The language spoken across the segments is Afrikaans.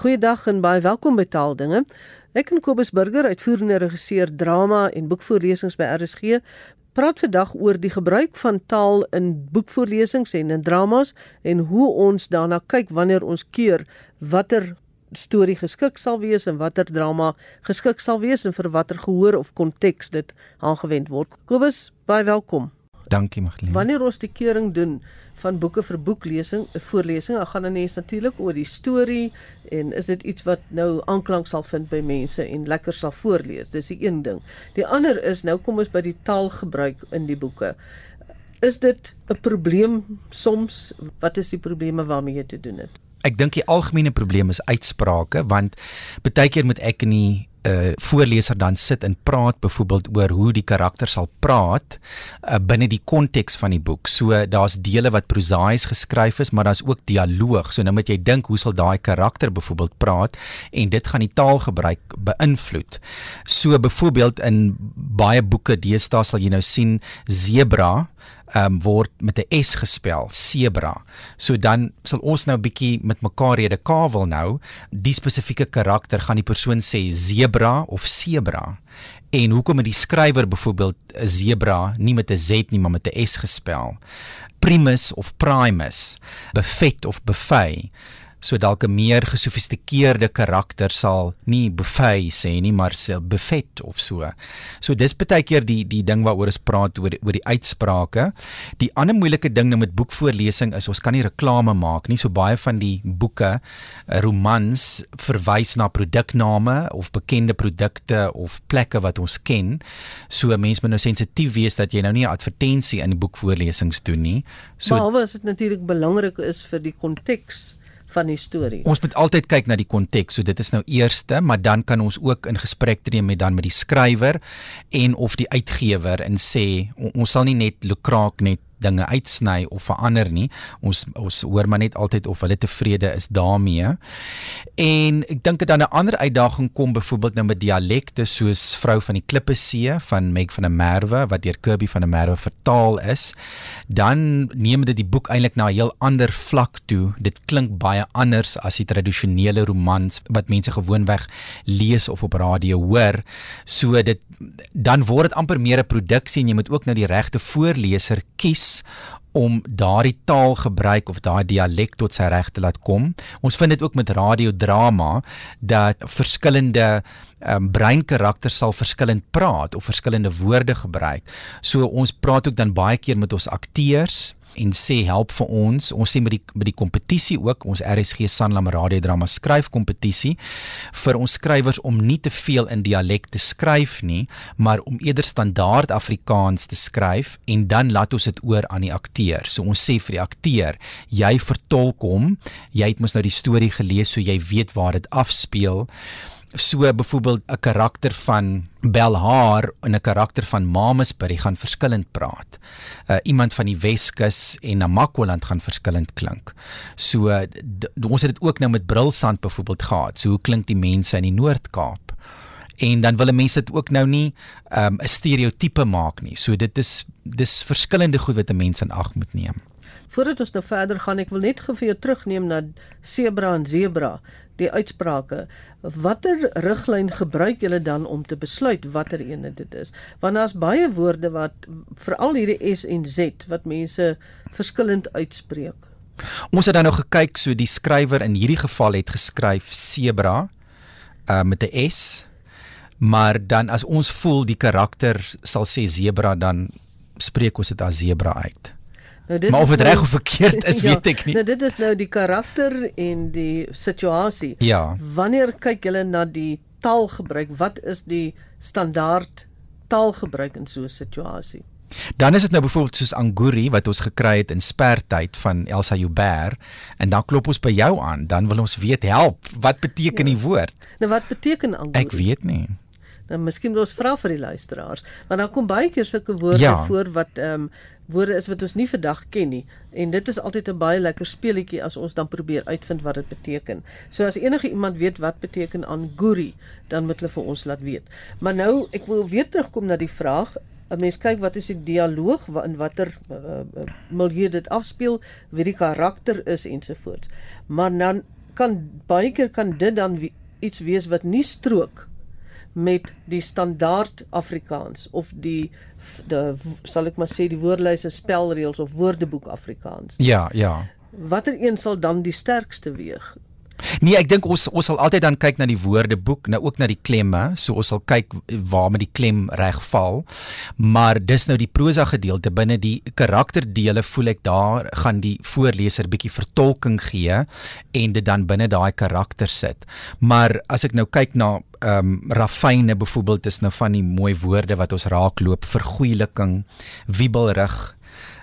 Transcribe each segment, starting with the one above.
Goeiedag en baie welkom by Taaldinge. Ek en Kobus Burger, uitvoerende regisseur drama en boekvoorlesings by RSG, praat vandag oor die gebruik van taal in boekvoorlesings en in dramas en hoe ons daarna kyk wanneer ons keur watter storie geskik sal wees en watter drama geskik sal wees en vir watter gehoor of konteks dit aangewend word. Kobus, baie welkom. Dankie Magdalene. Wanneer ons die keuring doen van boeke vir boeklesing, 'n voorlesing, dan gaan dan net natuurlik oor die storie en is dit iets wat nou aanklank sal vind by mense en lekker sal voorlees. Dis die een ding. Die ander is nou kom ons by die taalgebruik in die boeke. Is dit 'n probleem soms? Wat is die probleme waarmee jy te doen het? Ek dink die algemene probleem is uitsprake want baie keer moet ek in die 'n uh, voorleser dan sit en praat byvoorbeeld oor hoe die karakter sal praat uh, binne die konteks van die boek. So daar's dele wat prosaïes geskryf is, maar daar's ook dialoog. So nou moet jy dink hoe sal daai karakter byvoorbeeld praat en dit gaan die taalgebruik beïnvloed. So byvoorbeeld in baie boeke deesdae sal jy nou sien zebra um, word met 'n S gespel, zebra. So dan sal ons nou 'n bietjie met mekaar rede kavel nou, die spesifieke karakter gaan die persoon sê zebra of zebra. En hoekom het die skrywer byvoorbeeld 'n zebra nie met 'n Z nie, maar met 'n S gespel? Primus of primus, buffet of buffet so dalk 'n meer gesofistikeerde karakter sal nie buffet sê nie maar sê buffet of so. So dis baie keer die die ding waaroor ons praat oor oor die uitsprake. Die ander moeilike ding nou met boekvoorlesing is ons kan nie reklame maak nie. So baie van die boeke, eh, romans verwys na produkname of bekende produkte of plekke wat ons ken. So mense moet nou sensitief wees dat jy nou nie 'n advertensie in die boekvoorlesings doen nie. So Maar wat dit natuurlik belangrik is vir die konteks van die storie. Ons moet altyd kyk na die konteks. So dit is nou eerste, maar dan kan ons ook in gesprek tree met dan met die skrywer en of die uitgewer en sê ons sal nie net lukraak net dinge uitsny of verander nie. Ons ons hoor maar net altyd of hulle tevrede is daarmee. En ek dink dat 'n ander uitdaging kom byvoorbeeld nou met dialekte soos vrou van die Klippe See van Meg van der Merwe wat deur Kirby van der Merwe vertaal is. Dan neem dit die boek eintlik na 'n heel ander vlak toe. Dit klink baie anders as die tradisionele romans wat mense gewoonweg lees of op radio hoor. So dit dan word dit amper meer 'n produksie en jy moet ook nou die regte voorleser kies om daardie taalgebruik of daai dialek tot sy reg te laat kom. Ons vind dit ook met radiodrama dat verskillende um, breinkarakters sal verskillend praat of verskillende woorde gebruik. So ons praat ook dan baie keer met ons akteurs en sê help vir ons. Ons sê met die met die kompetisie ook, ons RSG Sanlam radiodrama skryf kompetisie vir ons skrywers om nie te veel in dialek te skryf nie, maar om eerder standaard Afrikaans te skryf en dan laat ons dit oor aan die akteur. So ons sê vir die akteur, jy vertolk hom. Jy het mos nou die storie gelees so jy weet waar dit afspeel so byvoorbeeld 'n karakter van Belhar en 'n karakter van Mamasbury gaan verskillend praat. Uh iemand van die Weskus en Namakwaland gaan verskillend klink. So ons het dit ook nou met Brilsand byvoorbeeld gehad. So hoe klink die mense in die Noord-Kaap? En dan wil mense dit ook nou nie um 'n stereotipe maak nie. So dit is dis verskillende goed wat 'n mens in ag moet neem. Voordat ons nou verder gaan, ek wil net gou vir jou terugneem na Zebra en Zebra die uitsprake. Watter riglyn gebruik julle dan om te besluit watter ene dit is? Want daar's baie woorde wat veral hierdie S en Z wat mense verskillend uitspreek. Ons het dan nou gekyk so die skrywer in hierdie geval het geskryf zebra uh, met 'n S. Maar dan as ons voel die karakter sal sê zebra dan spreek ons dit as zebra uit. Nou, maar of dit nou, reg of verkeerd is, ja, weet ek nie. Nou dit is nou die karakter en die situasie. Ja. Wanneer kyk julle na die taalgebruik? Wat is die standaard taalgebruik in so 'n situasie? Dan is dit nou byvoorbeeld soos Anguri wat ons gekry het in spertyd van Elsa Joubert en dan klop ons by jou aan, dan wil ons weet help, wat beteken ja. die woord? Nou wat beteken Anguri? Ek weet nie. Nou miskien moet ons vra vir die luisteraars, want dan kom baie keer sulke woorde ja. voor wat ehm um, woorde is wat ons nie vandag ken nie en dit is altyd 'n baie lekker speletjie as ons dan probeer uitvind wat dit beteken. So as enige iemand weet wat beteken anguri, dan moet hulle vir ons laat weet. Maar nou ek wil weer terugkom na die vraag 'n mens kyk wat is die dialoog in watter uh, milieu dit afspeel, wie die karakter is ensovoorts. Maar dan kan baie keer kan dit dan iets wees wat nie strook met die standaard Afrikaans of die die sal ek maar sê die woordlyse spelreëls of woordeboek Afrikaans. Ja, ja. Watter een sal dan die sterkste weeg? Nee, ek dink ons ons sal altyd dan kyk na die woordeboek, nou ook na die klemme, so ons sal kyk waar met die klem reg val. Maar dis nou die prosa gedeelte binne die karakterdele voel ek daar gaan die voorleser bietjie vertolking gee en dit dan binne daai karakter sit. Maar as ek nou kyk na ehm um, rafyne byvoorbeeld is nou van die mooi woorde wat ons raakloop, vergoeiliking, wiebelrig,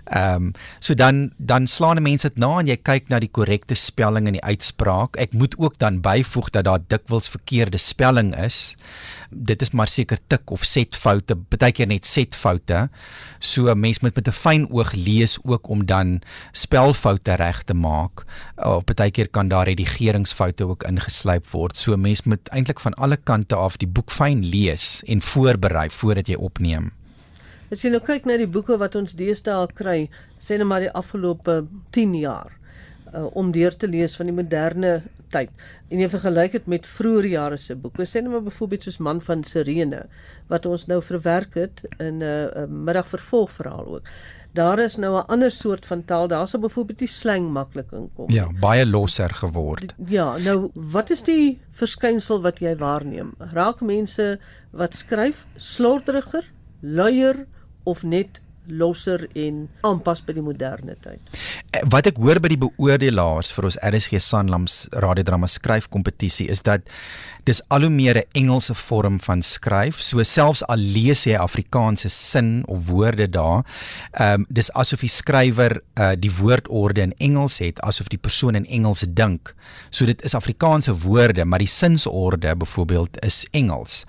Ehm um, so dan dan slaan mense dit na en jy kyk na die korrekte spelling en die uitspraak. Ek moet ook dan byvoeg dat daar dikwels verkeerde spelling is. Dit is maar seker tik of setfoute, baie keer net setfoute. So 'n mens moet met 'n fyn oog lees ook om dan spelfoute reg te maak. Of baie keer kan daar redigeringsfoute ook ingeslyp word. So 'n mens moet eintlik van alle kante af die boek fyn lees en voorberei voordat jy opneem. As jy nou kyk na die boeke wat ons deesdae kry, sê net maar die afgelope 10 jaar uh, om deur te lees van die moderne tyd en jy vergelyk dit met vroeë jare se boeke, sê net maar byvoorbeeld soos Man van Sirene wat ons nou verwerk het in 'n uh, uh, middagvervolgverhaal ook. Daar is nou 'n ander soort van taal. Daar's nou byvoorbeeld die slang maklik inkom. Ja, baie losser geword. Ja, nou wat is die verskynsel wat jy waarneem? Raak mense wat skryf slorteriger, luier of net losser en aanpas by die moderne tyd. Eh, wat ek hoor by die beoordelaars vir ons RSG Sanlams radiodrama skryfkompetisie is dat dis al hoe meer 'n Engelse vorm van skryf. So selfs al lees jy Afrikaanse sin of woorde daar, ehm um, dis asof die skrywer uh die woordorde in Engels het, asof die persoon in Engels dink. So dit is Afrikaanse woorde, maar die sinsorde byvoorbeeld is Engels.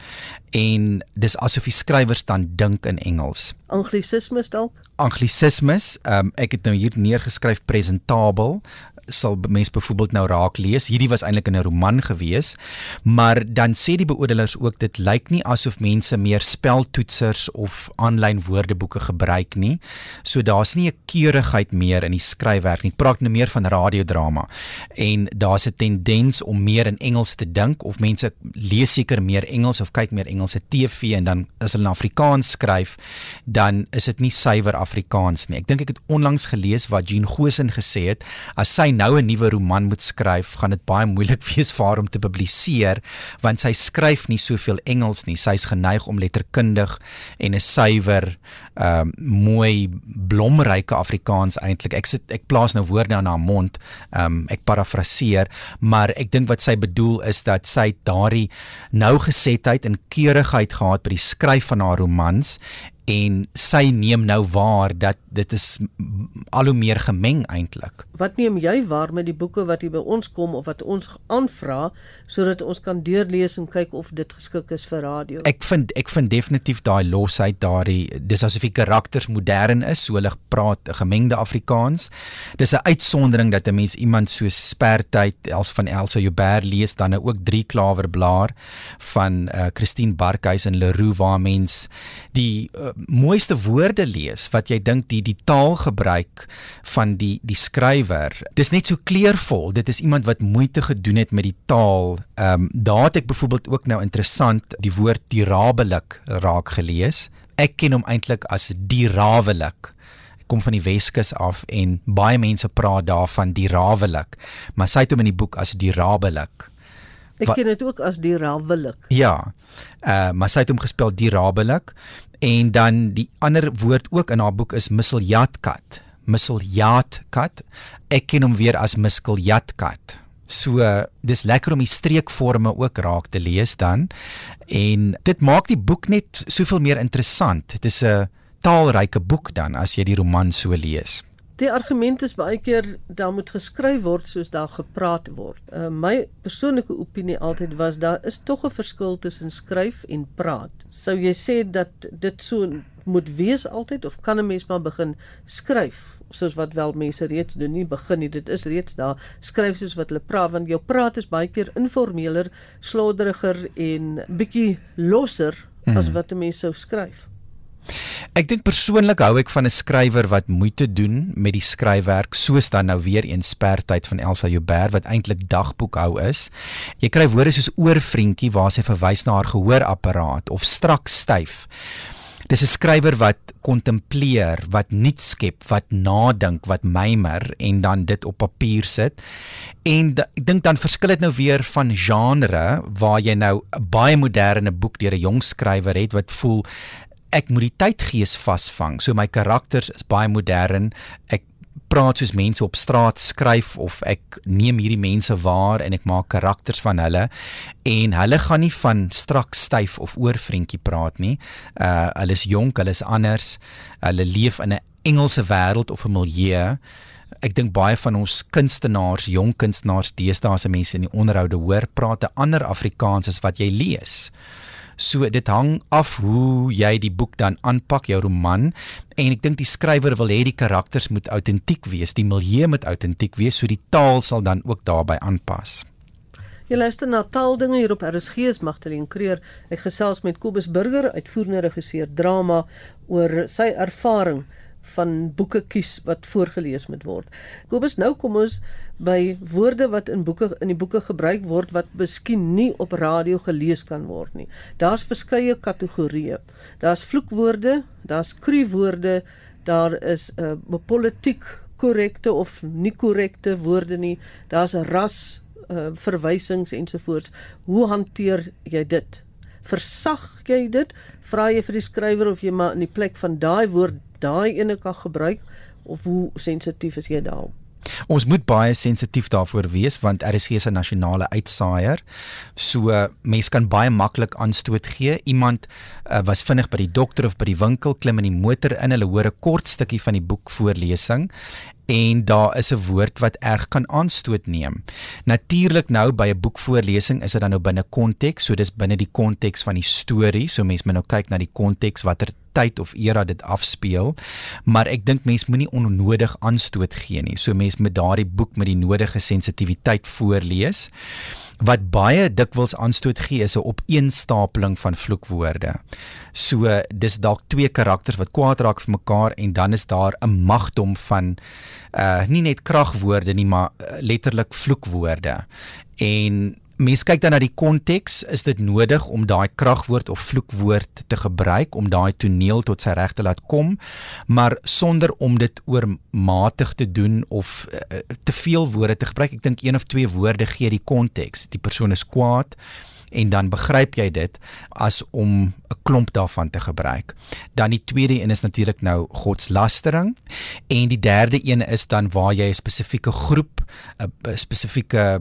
En dis asof die skrywers dan dink in Engels. Anglisismes dalk? Anglisismes, ehm um, ek het nou hier neergeskryf presentabel sal mense byvoorbeeld nou raak lees. Hierdie was eintlik in 'n roman gewees, maar dan sê die beoordelaars ook dit lyk nie asof mense meer speltoetsers of aanlyn woordeboeke gebruik nie. So daar's nie 'n keurigheid meer in die skryfwerk nie. Praat nou meer van radiodrama. En daar's 'n tendens om meer in Engels te dink of mense lees seker meer Engels of kyk meer Engelse TV en dan as hulle in Afrikaans skryf, dan is dit nie suiwer Afrikaans nie. Ek dink ek het onlangs gelees wat Jean Gosen gesê het as sy nou 'n nuwe roman moet skryf, gaan dit baie moeilik wees vir haar om te publiseer want sy skryf nie soveel Engels nie. Sy's geneig om letterkundig en 'n suiwer, ehm uh, mooi blomryke Afrikaans eintlik. Ek sit ek plaas nou woorde aan haar mond. Ehm um, ek parafraseer, maar ek dink wat sy bedoel is dat sy daardie nougesetheid en keurigheid gehad by die skryf van haar romans en sy neem nou waar dat dit is al hoe meer gemeng eintlik. Wat neem jy waar met die boeke wat hier by ons kom of wat ons aanvra sodat ons kan deurlees en kyk of dit geskik is vir radio? Ek vind ek vind definitief daai losheid daardie dis asof die karakters modern is, so hulle praat 'n gemengde Afrikaans. Dis 'n uitsondering dat 'n mens iemand so spertyd als van Elsa Joubert lees dan nou ook drie klawerblaar van uh, Christine Barkhuis en Leroux waar mens die uh, mooiste woorde lees wat jy dink die die taalgebruik van die die skrywer dis net so kleurvol. Dit is iemand wat moeite gedoen het met die taal. Ehm um, daar het ek byvoorbeeld ook nou interessant die woord dirabelik raak gelees. Ek ken hom eintlik as dirawelik kom van die Weskus af en baie mense praat daarvan dirawelik maar sy het hom in die boek as dirabelik Ek ken dit ook as dirawelik. Ja. Uh maar sy het hom gespel dirabelik En dan die ander woord ook in haar boek is misseljatkat. Misseljatkat. Ek ken hom weer as miskeljatkat. So dis lekker om die streekforme ook raak te lees dan en dit maak die boek net soveel meer interessant. Dit is 'n taalryke boek dan as jy die roman so lees. Die argument is baie keer daar moet geskryf word soos daar gepraat word. Uh, my persoonlike opinie altyd was daar is tog 'n verskil tussen skryf en praat. Sou jy sê dat dit so moet wees altyd of kan 'n mens maar begin skryf soos wat wel mense reeds doen nie begin nie dit is reeds daar skryf soos wat hulle praat want jou praat is baie keer informeler, slodderiger en bietjie losser hmm. as wat 'n mens sou skryf. Ek dink persoonlik hou ek van 'n skrywer wat moeite doen met die skryfwerk, soos dan nou weer een spertyd van Elsa Joubert wat eintlik dagboekhou is. Jy kry woorde soos oorvriendjie waar sy verwys na haar gehoorapparaat of strak styf. Dis 'n skrywer wat kontempleer, wat nuut skep, wat nadink, wat mymer en dan dit op papier sit. En ek dink dan verskil dit nou weer van genre waar jy nou 'n baie moderne boek deur 'n jong skrywer het wat voel ek moet die tydgees vasvang. So my karakters is baie modern. Ek praat soos mense op straat skryf of ek neem hierdie mense waar en ek maak karakters van hulle en hulle gaan nie van strak styf of oorvriendjie praat nie. Uh hulle is jonk, hulle is anders. Hulle leef in 'n Engelse wêreld of 'n milieu. Ek dink baie van ons kunstenaars, jong kunstenaars deesdae as mense in die onderhoude hoor praat 'n ander Afrikaans as wat jy lees. So dit hang af hoe jy die boek dan aanpak, jou roman. En ek dink die skrywer wil hê die karakters moet autentiek wees, die milieu moet autentiek wees, so die taal sal dan ook daarbey aanpas. Jy luister na Taaldinge hier op RSG se Magdalene Creer. Ek gesels met Kobus Burger, uitvoerende regisseur drama oor sy ervaring van boeke kies wat voorgeles moet word. Kobus, nou kom ons by woorde wat in boeke in die boeke gebruik word wat miskien nie op radio gelees kan word nie. Daar's verskeie kategorieë. Daar's vloekwoorde, daar's kruiwoorde, daar is 'n uh, eh, politiek korrekte of nie korrekte woorde nie. Daar's ras uh, verwysings ensovoorts. Hoe hanteer jy dit? Versag jy dit? Vra jy vir die skrywer of jy maar in die plek van daai woord daai ene kan gebruik of hoe sensitief is jy daarop? Ons moet baie sensitief daarvoor wees want RSG is 'n nasionale uitsaaier. So mense kan baie maklik aanstoot gee. Iemand uh, was vinnig by die dokter of by die winkel, klim in die motor in, hulle hoor 'n kort stukkie van die boek voorlesing en daar is 'n woord wat erg kan aanstoot neem. Natuurlik nou by 'n boekvoorlesing is dit dan nou binne konteks, so dis binne die konteks van die storie, so mense moet nou kyk na die konteks watter tyd of era dit afspeel. Maar ek dink mense moenie onnodig aanstoot gee nie. So mense met daardie boek met die nodige sensitiwiteit voorlees wat baie dikwels aanstoot gee is 'n opeenstapeling van vloekwoorde. So dis dalk twee karakters wat kwaad raak vir mekaar en dan is daar 'n magdom van uh nie net kragwoorde nie maar uh, letterlik vloekwoorde. En Mens kyk dan na die konteks, is dit nodig om daai kragwoord of vloekwoord te gebruik om daai toneel tot sy reg te laat kom, maar sonder om dit oormatig te doen of uh, te veel woorde te gebruik. Ek dink een of twee woorde gee die konteks. Die persoon is kwaad en dan begryp jy dit as om 'n klomp daarvan te gebruik. Dan die tweede een is natuurlik nou godslastering en die derde een is dan waar jy 'n spesifieke groep 'n spesifieke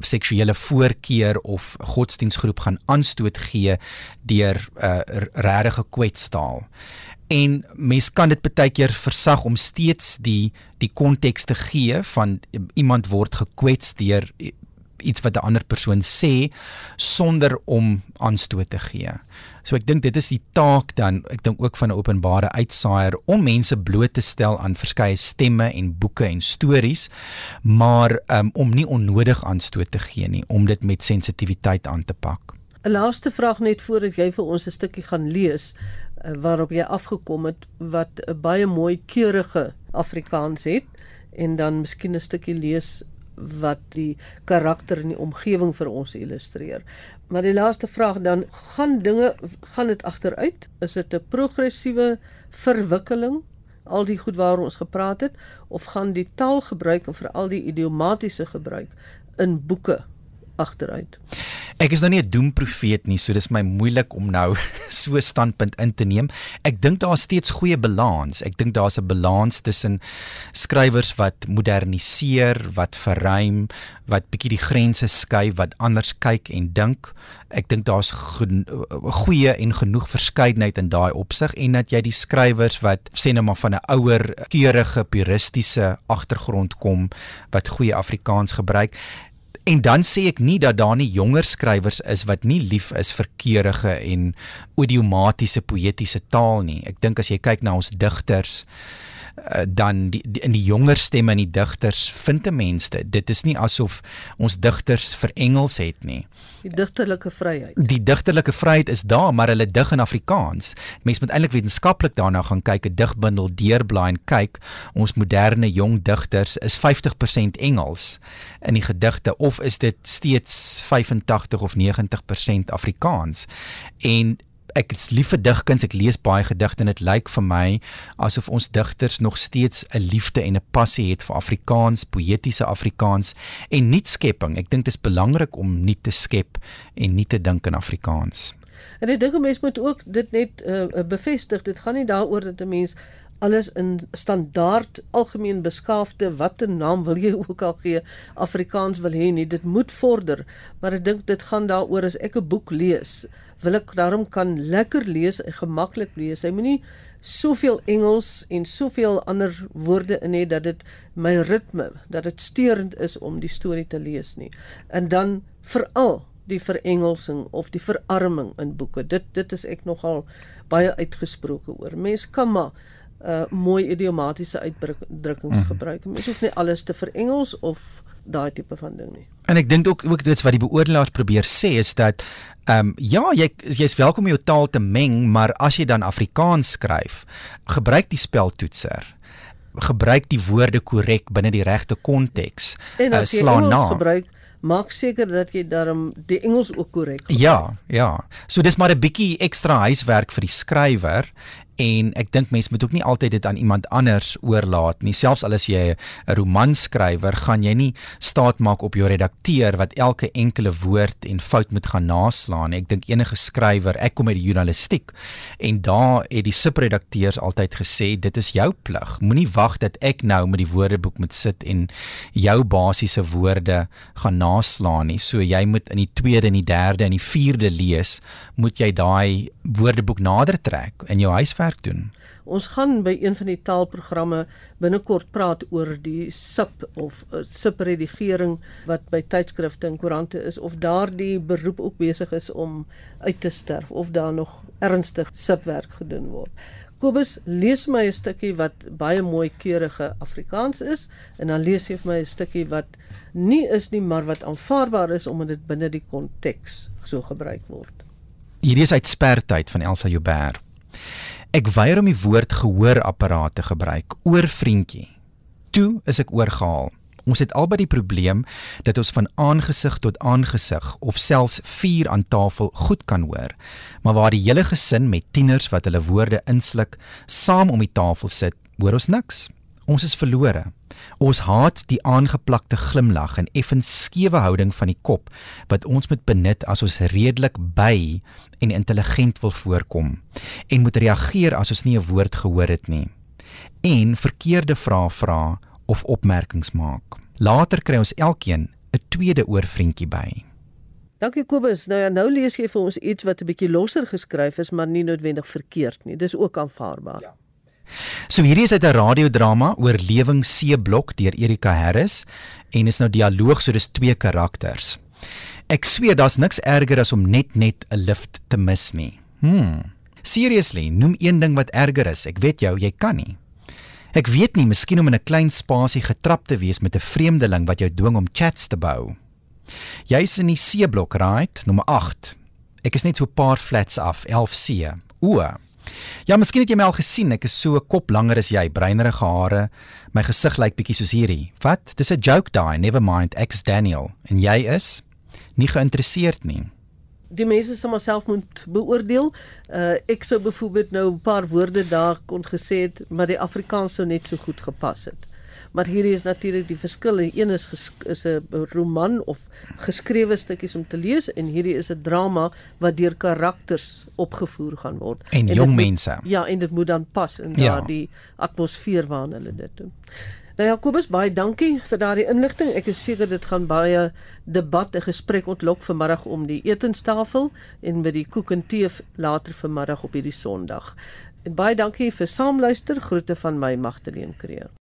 seksuele voorkeur of godsdienstgroep gaan aanstoot gee deur 'n uh, regte kwetstaal. En mens kan dit baie keer versag om steeds die die konteks te gee van iemand word gekwets deur iets wat 'n ander persoon sê sonder om aanstoot te gee. So ek dink dit is die taak dan ek dink ook van 'n openbare uitsaaier om mense bloot te stel aan verskeie stemme en boeke en stories, maar um, om nie onnodig aanstoot te gee nie, om dit met sensitiwiteit aan te pak. 'n Laaste vraag net voordat jy vir ons 'n stukkie gaan lees uh, waarop jy afgekom het wat 'n baie mooi keurige Afrikaans het en dan miskien 'n stukkie lees wat die karakter en die omgewing vir ons illustreer. Maar die laaste vraag dan, gaan dinge gaan dit agteruit? Is dit 'n progressiewe verwikkeling? Al die goed waaroor ons gepraat het of gaan die taalgebruik en veral die idiomatiese gebruik in boeke agteruit? Ek is nou nie 'n doemprofeet nie, so dis my moeilik om nou so standpunt in te neem. Ek dink daar is steeds goeie balans. Ek dink daar's 'n balans tussen skrywers wat moderniseer, wat verruim, wat bietjie die grense skuif, wat anders kyk en dink. Ek dink daar's goeie en genoeg verskeidenheid in daai opsig en dat jy die skrywers wat sê net maar van 'n ouer keurige puristiese agtergrond kom wat goeie Afrikaans gebruik En dan sê ek nie dat daar nie jonger skrywers is wat nie lief is vir keurige en idiomatiese poëtiese taal nie. Ek dink as jy kyk na ons digters uh, dan die, die, in die jonger stemme in die digters vind 'n mens dit. Dit is nie asof ons digters vir Engels het nie. Die digterlike vryheid. Die digterlike vryheid is daar, maar hulle dig in Afrikaans. Mense moet eintlik wetenskaplik daarna gaan kyk, 'n digbundel deurblaai en kyk. Ons moderne jong digters is 50% Engels in die gedigte of is dit steeds 85 of 90% Afrikaans? En ek is lief vir digkuns, ek lees baie gedigte en dit lyk vir my asof ons digters nog steeds 'n liefde en 'n passie het vir Afrikaans, poëtiese Afrikaans en nuutskepping. Ek dink dit is belangrik om nuut te skep en nuut te dink in Afrikaans. En ek dink 'n mens moet ook dit net uh, bevestig. Dit gaan nie daaroor dat 'n mens alles in standaard algemeen beskaafde watter naam wil jy ook al gee Afrikaans wil hê nie dit moet vorder maar ek dink dit gaan daaroor as ek 'n boek lees wil ek daarom kan lekker lees en gemaklik lees. Hy moenie soveel Engels en soveel ander woorde in hê dat dit my ritme, dat dit steurend is om die storie te lees nie. En dan veral die verengelsing of die verarming in boeke. Dit dit is ek nogal baie uitgesproke oor. Mens kan maar uh mooi idiomatiese uitdrukkings mm. gebruik. Mens hoef nie alles te verengels of daai tipe van ding nie. En ek dink ook ook dit wat die beoordelaars probeer sê is dat ehm um, ja, jy jy's welkom om jou taal te meng, maar as jy dan Afrikaans skryf, gebruik die speltoetser gebruik die woorde korrek binne die regte konteks. Uh, slaan na. Gebruik maak seker dat jy daarom die Engels ook korrek. Ja, ja. So dis maar 'n bietjie ekstra huiswerk vir die skrywer en ek dink mense moet ook nie altyd dit aan iemand anders oorlaat nie. Selfs al is jy 'n romanskrywer, gaan jy nie staat maak op jou redakteur wat elke enkele woord en fout moet gaan naslaan nie. Ek dink enige skrywer, ek kom uit die journalistiek en daar het die subredakteurs altyd gesê dit is jou plig. Moenie wag dat ek nou met die woordeboek moet sit en jou basiese woorde gaan naslaan nie. So jy moet in die tweede en die derde en die vierde lees, moet jy daai woordeboek nader trek in jou huiswerk werk doen. Ons gaan by een van die taalprogramme binnekort praat oor die sub of uh, subredigering wat by tydskrifte en koerante is of daardie beroep ook besig is om uit te sterf of daar nog ernstig subwerk gedoen word. Kobus, lees my 'n stukkie wat baie mooi keurige Afrikaans is en dan lees jy vir my 'n stukkie wat nie is nie maar wat aanvaarbaar is omdat dit binne die konteks so gebruik word. Hierdie is uit Spertyd van Elsa Joubert. Ek weier om die woord gehoorapparaat te gebruik oor vriendjie. Toe is ek oorgehaal. Ons het albei die probleem dat ons van aangesig tot aangesig of selfs vier aan tafel goed kan hoor, maar waar die hele gesin met tieners wat hulle woorde insluk, saam om die tafel sit, hoor ons niks. Ons is verlore. Ons haat die aangeplakte glimlag en effens skewe houding van die kop wat ons moet benut as ons redelik by en intelligent wil voorkom en moet reageer as ons nie 'n woord gehoor het nie en verkeerde vrae vra of opmerkings maak. Later kry ons elkeen 'n tweede oorvriendjie by. Dankie Kobus. Nou ja, nou lees jy vir ons iets wat 'n bietjie losser geskryf is, maar nie noodwendig verkeerd nie. Dis ook aanvaarbaar. Ja. So hierdie is uit 'n radiodrama Oorlewing C-blok deur Erika Harris en is nou dialoog so dis twee karakters. Ek sweer daar's niks erger as om net net 'n lift te mis nie. Hm. Seriously, noem een ding wat erger is. Ek weet jou, jy kan nie. Ek weet nie, miskien om in 'n klein spasie getrap te wees met 'n vreemdeling wat jou dwing om chats te bou. Jy's in die C-blok, right? Nommer 8. Ek is net so 'n paar flats af, 11C. O. Ja, miskien het jy my al gesien. Ek is so 'n kop langer as jy, bruinerige hare. My gesig lyk bietjie soos hierdie. Wat? Dis 'n joke daai. Never mind. Ek's Daniel. En jy is nie geïnteresseerd nie. Die mense sal myself moet beoordeel. Uh ek sou byvoorbeeld nou 'n paar woorde daar kon gesê het, maar die Afrikaans sou net so goed gepas het maar hierdie is natuurlik die verskil. Een is is 'n roman of geskrewe stukkies om te lees en hierdie is 'n drama wat deur karakters opgevoer gaan word. En, en jong mense. Moet, ja, en dit moet dan pas in ja. daardie atmosfeer waarin hulle dit doen. Nou Jakobus, baie dankie vir daardie inligting. Ek is seker dit gaan baie debat en gesprek ontlok vanmiddag om die etenstafel en met die koek en tee later vanmiddag op hierdie Sondag. En baie dankie vir saamluister. Groete van my Magdalene Creer.